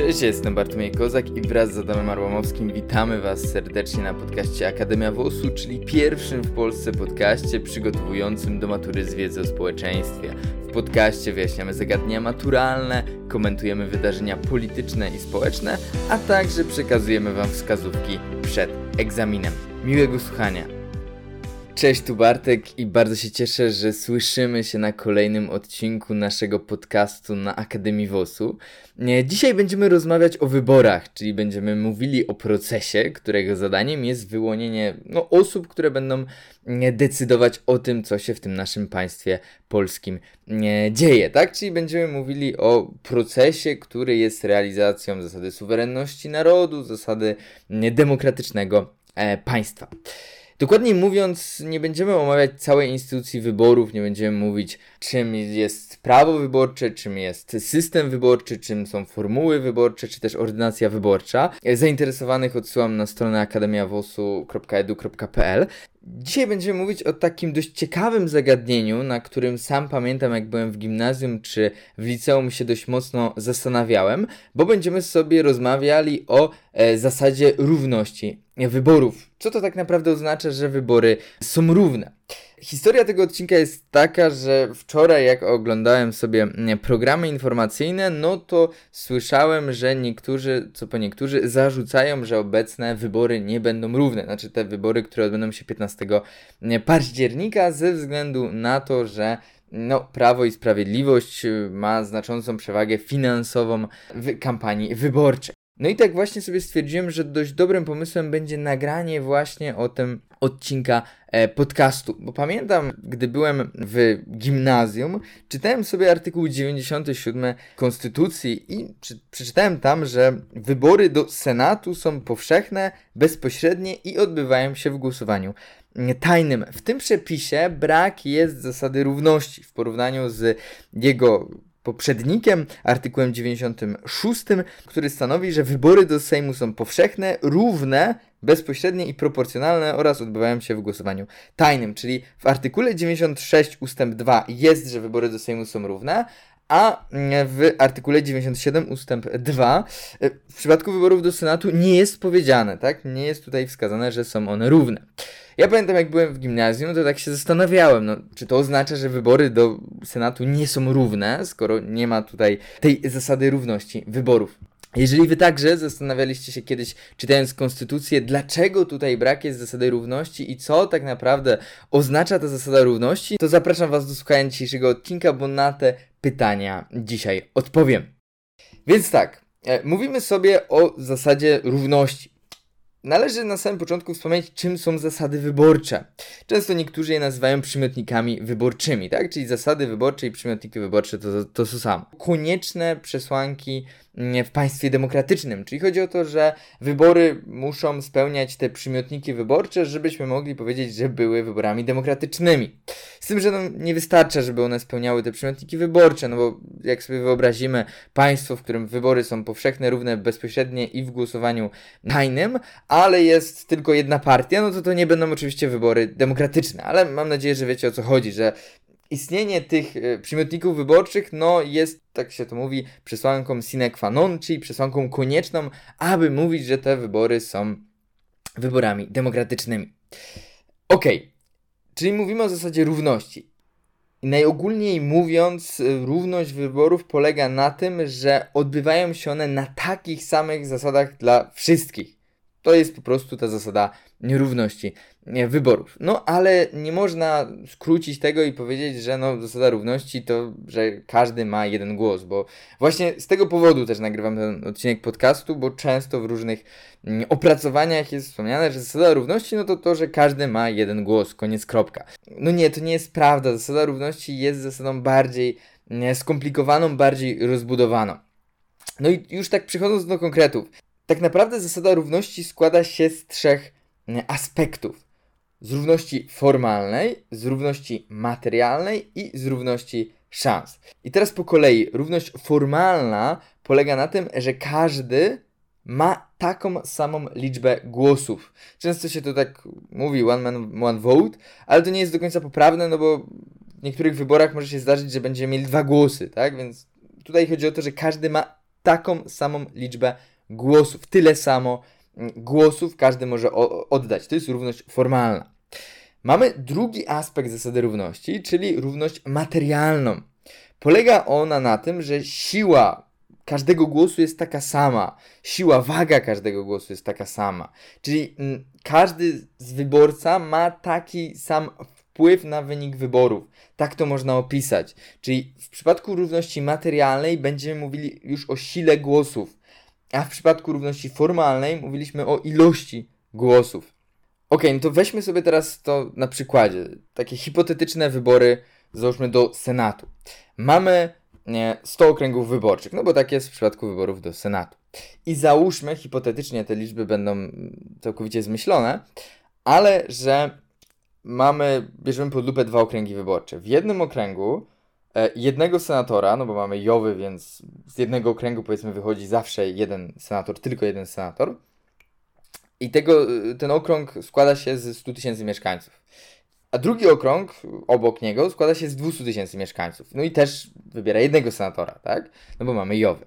Cześć, jestem Bartłomiej Kozak i wraz z Adamem Arłamowskim witamy Was serdecznie na podcaście Akademia WOS-u, czyli pierwszym w Polsce podcaście przygotowującym do matury z wiedzy o społeczeństwie. W podcaście wyjaśniamy zagadnienia maturalne, komentujemy wydarzenia polityczne i społeczne, a także przekazujemy Wam wskazówki przed egzaminem. Miłego słuchania! Cześć, tu Bartek i bardzo się cieszę, że słyszymy się na kolejnym odcinku naszego podcastu na Akademii WOS-u. Dzisiaj będziemy rozmawiać o wyborach, czyli będziemy mówili o procesie, którego zadaniem jest wyłonienie no, osób, które będą decydować o tym, co się w tym naszym państwie polskim dzieje, tak? Czyli będziemy mówili o procesie, który jest realizacją zasady suwerenności narodu, zasady demokratycznego e, państwa. Dokładniej mówiąc, nie będziemy omawiać całej instytucji wyborów, nie będziemy mówić, czym jest prawo wyborcze, czym jest system wyborczy, czym są formuły wyborcze, czy też ordynacja wyborcza. Zainteresowanych odsyłam na stronę akademiawosu.edu.pl. Dzisiaj będziemy mówić o takim dość ciekawym zagadnieniu, na którym sam pamiętam, jak byłem w gimnazjum czy w liceum się dość mocno zastanawiałem, bo będziemy sobie rozmawiali o e, zasadzie równości wyborów. Co to tak naprawdę oznacza, że wybory są równe? Historia tego odcinka jest taka, że wczoraj jak oglądałem sobie programy informacyjne, no to słyszałem, że niektórzy, co po niektórzy, zarzucają, że obecne wybory nie będą równe. Znaczy te wybory, które odbędą się 15 października ze względu na to, że no, Prawo i Sprawiedliwość ma znaczącą przewagę finansową w kampanii wyborczej. No i tak właśnie sobie stwierdziłem, że dość dobrym pomysłem będzie nagranie właśnie o tym odcinka e, podcastu, bo pamiętam, gdy byłem w gimnazjum, czytałem sobie artykuł 97 Konstytucji i przeczytałem tam, że wybory do Senatu są powszechne, bezpośrednie i odbywają się w głosowaniu tajnym. W tym przepisie brak jest zasady równości w porównaniu z jego poprzednikiem, artykułem 96, który stanowi, że wybory do Sejmu są powszechne, równe, bezpośrednie i proporcjonalne oraz odbywają się w głosowaniu tajnym. Czyli w artykule 96 ustęp 2 jest, że wybory do Sejmu są równe, a w artykule 97 ustęp 2 w przypadku wyborów do Senatu nie jest powiedziane, tak? Nie jest tutaj wskazane, że są one równe. Ja pamiętam, jak byłem w gimnazjum, to tak się zastanawiałem, no, czy to oznacza, że wybory do Senatu nie są równe, skoro nie ma tutaj tej zasady równości wyborów. Jeżeli wy także zastanawialiście się kiedyś, czytając konstytucję, dlaczego tutaj brak jest zasady równości i co tak naprawdę oznacza ta zasada równości, to zapraszam was do słuchania dzisiejszego odcinka, bo na te pytania dzisiaj odpowiem. Więc tak, e, mówimy sobie o zasadzie równości. Należy na samym początku wspomnieć, czym są zasady wyborcze. Często niektórzy je nazywają przymiotnikami wyborczymi, tak? Czyli zasady wyborcze i przymiotniki wyborcze to, to, to samo. Konieczne przesłanki w państwie demokratycznym. Czyli chodzi o to, że wybory muszą spełniać te przymiotniki wyborcze, żebyśmy mogli powiedzieć, że były wyborami demokratycznymi. Z tym, że no, nie wystarcza, żeby one spełniały te przymiotniki wyborcze, no bo jak sobie wyobrazimy państwo, w którym wybory są powszechne, równe, bezpośrednie i w głosowaniu tajnym, ale jest tylko jedna partia, no to to nie będą oczywiście wybory demokratyczne, ale mam nadzieję, że wiecie o co chodzi, że istnienie tych e, przymiotników wyborczych, no jest, tak się to mówi, przesłanką sine qua non, czyli przesłanką konieczną, aby mówić, że te wybory są wyborami demokratycznymi. Ok, czyli mówimy o zasadzie równości. Najogólniej mówiąc, e, równość wyborów polega na tym, że odbywają się one na takich samych zasadach dla wszystkich. To jest po prostu ta zasada nierówności wyborów. No ale nie można skrócić tego i powiedzieć, że no zasada równości to, że każdy ma jeden głos, bo właśnie z tego powodu też nagrywam ten odcinek podcastu, bo często w różnych mm, opracowaniach jest wspomniane, że zasada równości no to to, że każdy ma jeden głos, koniec kropka. No nie, to nie jest prawda. Zasada równości jest zasadą bardziej skomplikowaną, bardziej rozbudowaną. No i już tak przechodząc do konkretów. Tak naprawdę zasada równości składa się z trzech mm, aspektów z równości formalnej, z równości materialnej i z równości szans. I teraz po kolei, równość formalna polega na tym, że każdy ma taką samą liczbę głosów. Często się to tak mówi, one man, one vote, ale to nie jest do końca poprawne, no bo w niektórych wyborach może się zdarzyć, że będziemy mieli dwa głosy, tak? Więc tutaj chodzi o to, że każdy ma taką samą liczbę głosów, tyle samo mm, głosów każdy może oddać. To jest równość formalna. Mamy drugi aspekt zasady równości, czyli równość materialną. Polega ona na tym, że siła każdego głosu jest taka sama. Siła, waga każdego głosu jest taka sama. Czyli mm, każdy z wyborca ma taki sam wpływ na wynik wyborów. Tak to można opisać. Czyli w przypadku równości materialnej będziemy mówili już o sile głosów, a w przypadku równości formalnej mówiliśmy o ilości głosów. Ok, no to weźmy sobie teraz to na przykładzie. Takie hipotetyczne wybory, załóżmy do Senatu. Mamy nie, 100 okręgów wyborczych, no bo tak jest w przypadku wyborów do Senatu. I załóżmy, hipotetycznie te liczby będą całkowicie zmyślone, ale że mamy, bierzemy pod lupę dwa okręgi wyborcze. W jednym okręgu jednego senatora, no bo mamy Jowy, więc z jednego okręgu powiedzmy wychodzi zawsze jeden senator, tylko jeden senator. I tego, ten okrąg składa się z 100 tysięcy mieszkańców. A drugi okrąg obok niego składa się z 200 tysięcy mieszkańców. No i też wybiera jednego senatora, tak? No bo mamy Jowy.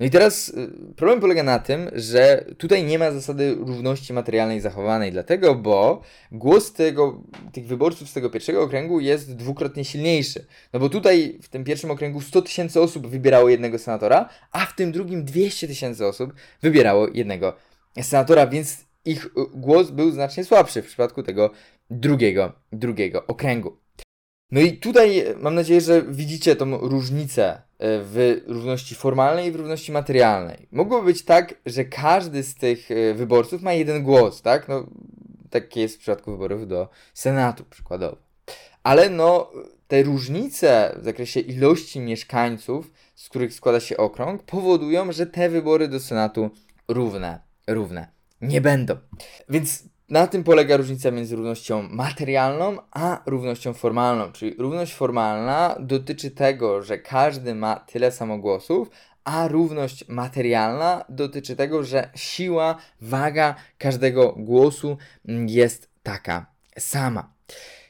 No i teraz y, problem polega na tym, że tutaj nie ma zasady równości materialnej zachowanej, dlatego, bo głos tego, tych wyborców z tego pierwszego okręgu jest dwukrotnie silniejszy. No bo tutaj w tym pierwszym okręgu 100 tysięcy osób wybierało jednego senatora, a w tym drugim 200 tysięcy osób wybierało jednego senatora, więc ich y, głos był znacznie słabszy w przypadku tego drugiego, drugiego okręgu. No i tutaj mam nadzieję, że widzicie tą różnicę w równości formalnej i w równości materialnej. Mogłoby być tak, że każdy z tych e, wyborców ma jeden głos, tak? No, tak jest w przypadku wyborów do Senatu przykładowo. Ale no, te różnice w zakresie ilości mieszkańców, z których składa się okrąg, powodują, że te wybory do Senatu równe, równe nie będą. Więc na tym polega różnica między równością materialną a równością formalną. Czyli równość formalna dotyczy tego, że każdy ma tyle samo głosów, a równość materialna dotyczy tego, że siła, waga każdego głosu jest taka sama.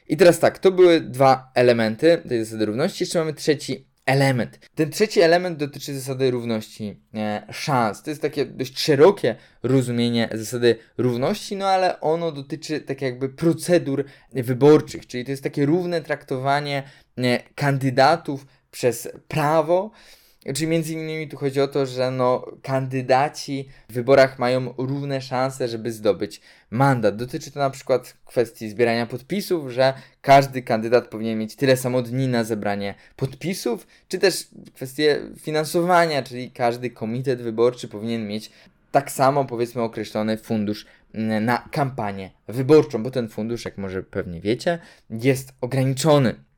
I teraz tak, to były dwa elementy tej zasady równości. Jeszcze mamy trzeci element. Ten trzeci element dotyczy zasady równości e, szans. To jest takie dość szerokie rozumienie zasady równości, no ale ono dotyczy tak jakby procedur wyborczych, czyli to jest takie równe traktowanie e, kandydatów przez prawo Czyli między innymi tu chodzi o to, że no, kandydaci w wyborach mają równe szanse, żeby zdobyć mandat. Dotyczy to na przykład kwestii zbierania podpisów, że każdy kandydat powinien mieć tyle samo dni na zebranie podpisów, czy też kwestie finansowania, czyli każdy komitet wyborczy powinien mieć tak samo powiedzmy określony fundusz mm, na kampanię wyborczą, bo ten fundusz, jak może pewnie wiecie, jest ograniczony.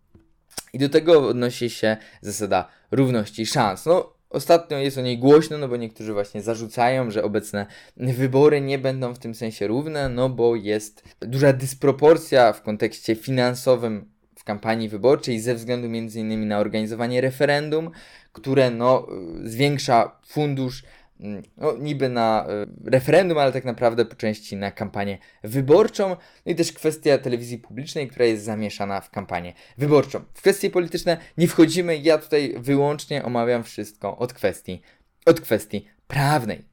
I do tego odnosi się zasada równości szans. No, Ostatnio jest o niej głośno, no bo niektórzy właśnie zarzucają, że obecne wybory nie będą w tym sensie równe, no bo jest duża dysproporcja w kontekście finansowym w kampanii wyborczej ze względu między innymi na organizowanie referendum, które no, zwiększa fundusz no, niby na y, referendum, ale tak naprawdę po części na kampanię wyborczą. No i też kwestia telewizji publicznej, która jest zamieszana w kampanię wyborczą. W kwestie polityczne nie wchodzimy, ja tutaj wyłącznie omawiam wszystko od kwestii, od kwestii prawnej.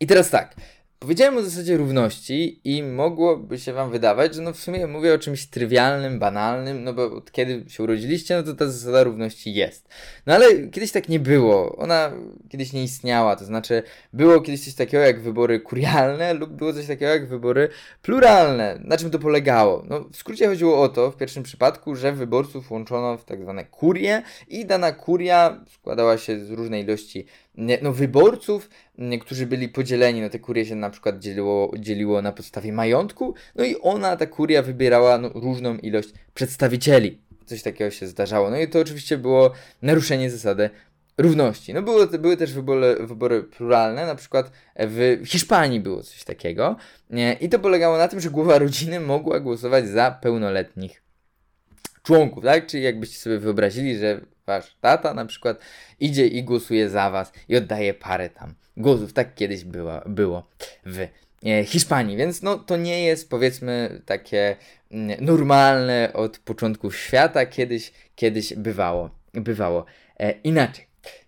I teraz tak, Powiedziałem o zasadzie równości i mogłoby się wam wydawać, że no w sumie mówię o czymś trywialnym, banalnym, no bo kiedy się urodziliście, no to ta zasada równości jest. No ale kiedyś tak nie było. Ona kiedyś nie istniała, to znaczy było kiedyś coś takiego jak wybory kurialne lub było coś takiego jak wybory pluralne. Na czym to polegało? No w skrócie chodziło o to w pierwszym przypadku, że wyborców łączono w tak zwane kurie i dana kuria składała się z różnej ilości no, wyborców, którzy byli podzieleni, no te kurie się na przykład dzieliło, dzieliło na podstawie majątku, no i ona, ta kuria wybierała no, różną ilość przedstawicieli. Coś takiego się zdarzało. No i to oczywiście było naruszenie zasady równości. No było, były też wybory, wybory pluralne, na przykład w Hiszpanii było coś takiego i to polegało na tym, że głowa rodziny mogła głosować za pełnoletnich członków, tak? Czyli jakbyście sobie wyobrazili, że wasz tata na przykład idzie i głosuje za was i oddaje parę tam głosów. Tak kiedyś było, było w e, Hiszpanii, więc no to nie jest powiedzmy takie mm, normalne od początku świata, kiedyś, kiedyś bywało, bywało e, inaczej.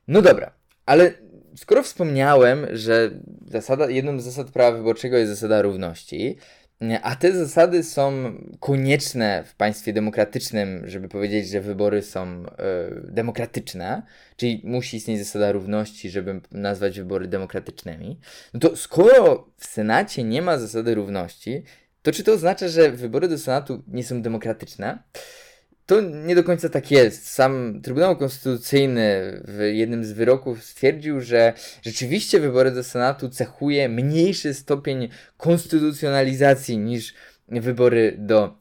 No dobra, ale skoro wspomniałem, że zasada, jedną z zasad prawa wyborczego jest zasada równości, a te zasady są konieczne w państwie demokratycznym, żeby powiedzieć, że wybory są y, demokratyczne, czyli musi istnieć zasada równości, żeby nazwać wybory demokratycznymi. No to skoro w Senacie nie ma zasady równości, to czy to oznacza, że wybory do Senatu nie są demokratyczne? To nie do końca tak jest. Sam Trybunał Konstytucyjny w jednym z wyroków stwierdził, że rzeczywiście wybory do Senatu cechuje mniejszy stopień konstytucjonalizacji niż wybory do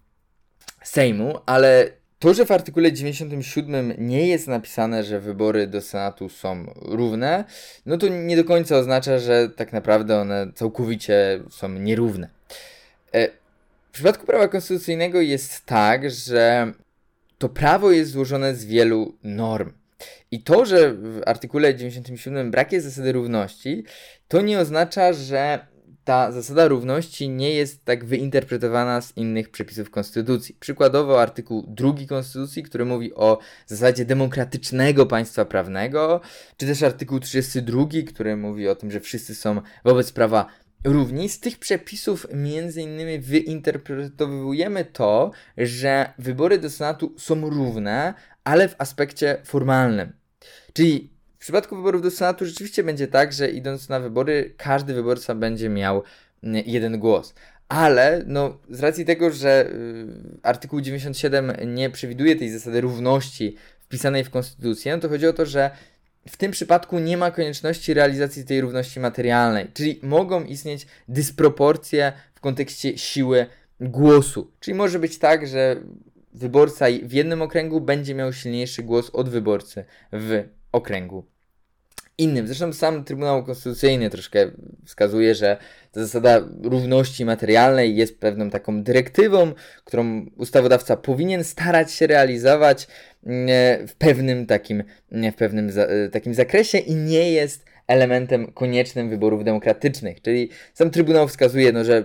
Sejmu, ale to, że w artykule 97 nie jest napisane, że wybory do Senatu są równe, no to nie do końca oznacza, że tak naprawdę one całkowicie są nierówne. E, w przypadku prawa konstytucyjnego jest tak, że to prawo jest złożone z wielu norm. I to, że w artykule 97 brak jest zasady równości, to nie oznacza, że ta zasada równości nie jest tak wyinterpretowana z innych przepisów Konstytucji. Przykładowo artykuł 2 Konstytucji, który mówi o zasadzie demokratycznego państwa prawnego, czy też artykuł 32, który mówi o tym, że wszyscy są wobec prawa równi. Z tych przepisów między innymi wyinterpretowujemy to, że wybory do Senatu są równe, ale w aspekcie formalnym. Czyli w przypadku wyborów do Senatu rzeczywiście będzie tak, że idąc na wybory, każdy wyborca będzie miał mm, jeden głos. Ale no, z racji tego, że y, artykuł 97 nie przewiduje tej zasady równości wpisanej w konstytucję, no to chodzi o to, że w tym przypadku nie ma konieczności realizacji tej równości materialnej, czyli mogą istnieć dysproporcje w kontekście siły głosu. Czyli może być tak, że wyborca w jednym okręgu będzie miał silniejszy głos od wyborcy w okręgu innym. Zresztą sam Trybunał Konstytucyjny troszkę wskazuje, że ta zasada równości materialnej jest pewną taką dyrektywą, którą ustawodawca powinien starać się realizować mm, w pewnym takim, w pewnym e, takim zakresie i nie jest elementem koniecznym wyborów demokratycznych. Czyli sam Trybunał wskazuje, no, że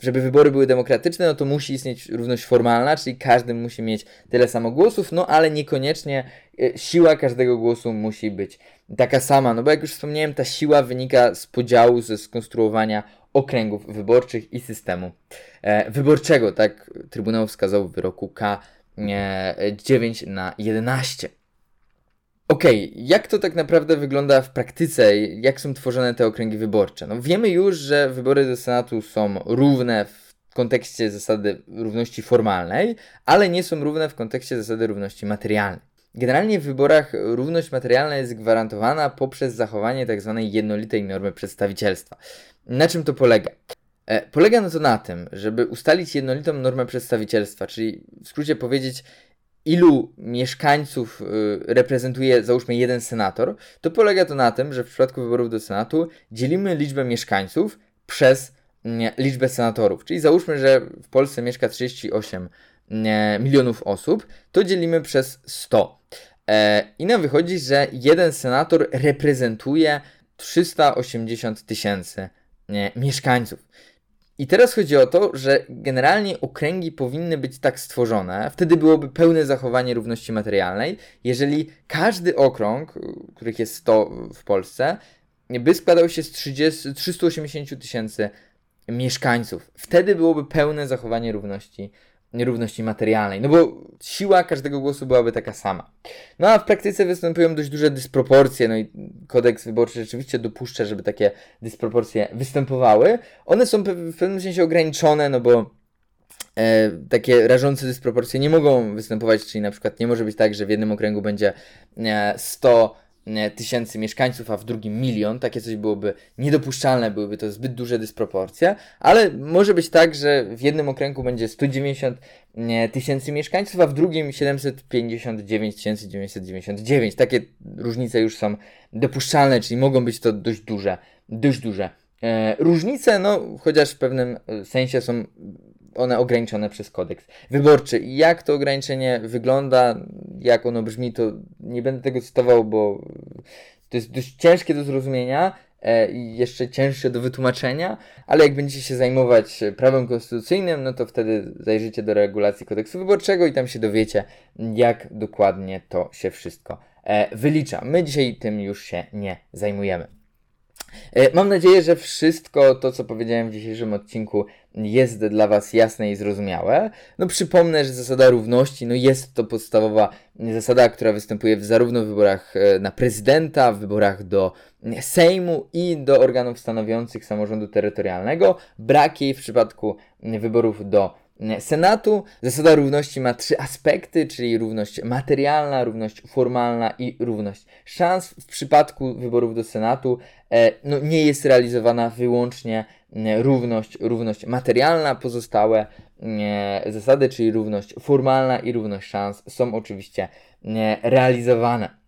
żeby wybory były demokratyczne, no to musi istnieć równość formalna, czyli każdy musi mieć tyle samo głosów, no ale niekoniecznie siła każdego głosu musi być taka sama, no bo jak już wspomniałem, ta siła wynika z podziału, ze skonstruowania okręgów wyborczych i systemu e, wyborczego, tak Trybunał wskazał w wyroku K e, 9 na 11. Okej, okay, jak to tak naprawdę wygląda w praktyce? Jak są tworzone te okręgi wyborcze? No wiemy już, że wybory do Senatu są równe w kontekście zasady równości formalnej, ale nie są równe w kontekście zasady równości materialnej. Generalnie w wyborach równość materialna jest gwarantowana poprzez zachowanie tzw. Tak jednolitej normy przedstawicielstwa. Na czym to polega? E, polega na to na tym, żeby ustalić jednolitą normę przedstawicielstwa, czyli w skrócie powiedzieć, ilu mieszkańców y, reprezentuje, załóżmy, jeden senator, to polega to na tym, że w przypadku wyborów do Senatu dzielimy liczbę mieszkańców przez mm, liczbę senatorów. Czyli załóżmy, że w Polsce mieszka 38 mm, milionów osób, to dzielimy przez 100. E, I nam wychodzi, że jeden senator reprezentuje 380 tysięcy mieszkańców. I teraz chodzi o to, że generalnie okręgi powinny być tak stworzone, wtedy byłoby pełne zachowanie równości materialnej, jeżeli każdy okrąg, których jest 100 w Polsce, by składał się z 30, 380 tysięcy mieszkańców. Wtedy byłoby pełne zachowanie równości nierówności materialnej, no bo siła każdego głosu byłaby taka sama. No a w praktyce występują dość duże dysproporcje, no i kodeks wyborczy rzeczywiście dopuszcza, żeby takie dysproporcje występowały. One są w pewnym sensie ograniczone, no bo e, takie rażące dysproporcje nie mogą występować, czyli na przykład nie może być tak, że w jednym okręgu będzie e, 100 tysięcy mieszkańców, a w drugim milion. Takie coś byłoby niedopuszczalne, byłyby to zbyt duże dysproporcje, ale może być tak, że w jednym okręgu będzie 190 tysięcy mieszkańców, a w drugim 759 999. Takie różnice już są dopuszczalne, czyli mogą być to dość duże, dość duże e, różnice, no chociaż w pewnym sensie są one ograniczone przez kodeks wyborczy. Jak to ograniczenie wygląda, jak ono brzmi, to nie będę tego cytował, bo to jest dość ciężkie do zrozumienia e, i jeszcze cięższe do wytłumaczenia, ale jak będziecie się zajmować prawem konstytucyjnym, no to wtedy zajrzycie do regulacji kodeksu wyborczego i tam się dowiecie, jak dokładnie to się wszystko e, wylicza. My dzisiaj tym już się nie zajmujemy. E, Mam nadzieję, że wszystko to, co powiedziałem w dzisiejszym odcinku, jest dla Was jasne i zrozumiałe. No przypomnę, że zasada równości, no jest to podstawowa zasada, która występuje w zarówno w wyborach e, na prezydenta, w wyborach do Sejmu i do organów stanowiących samorządu terytorialnego. Brak jej w przypadku wyborów do Senatu. Zasada równości ma trzy aspekty, czyli równość materialna, równość formalna i równość szans. W przypadku wyborów do Senatu e, no, nie jest realizowana wyłącznie równość, równość materialna. Pozostałe zasady, czyli równość formalna i równość szans są oczywiście realizowane.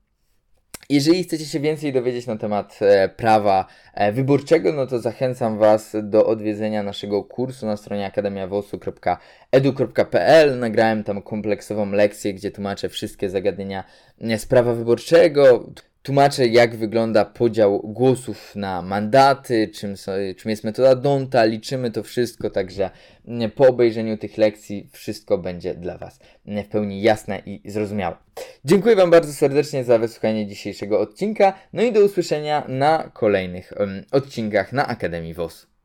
Jeżeli chcecie się więcej dowiedzieć na temat e, prawa e, wyborczego, no to zachęcam Was do odwiedzenia naszego kursu na stronie akademiawosu.edu.pl. Nagrałem tam kompleksową lekcję, gdzie tłumaczę wszystkie zagadnienia z prawa wyborczego. Tłumaczę, jak wygląda podział głosów na mandaty, czym, czym jest metoda Donta, liczymy to wszystko, także mm, po obejrzeniu tych lekcji wszystko będzie dla Was mm, w pełni jasne i zrozumiałe. Dziękuję Wam bardzo serdecznie za wysłuchanie dzisiejszego odcinka, no i do usłyszenia na kolejnych em, odcinkach na Akademii WOS.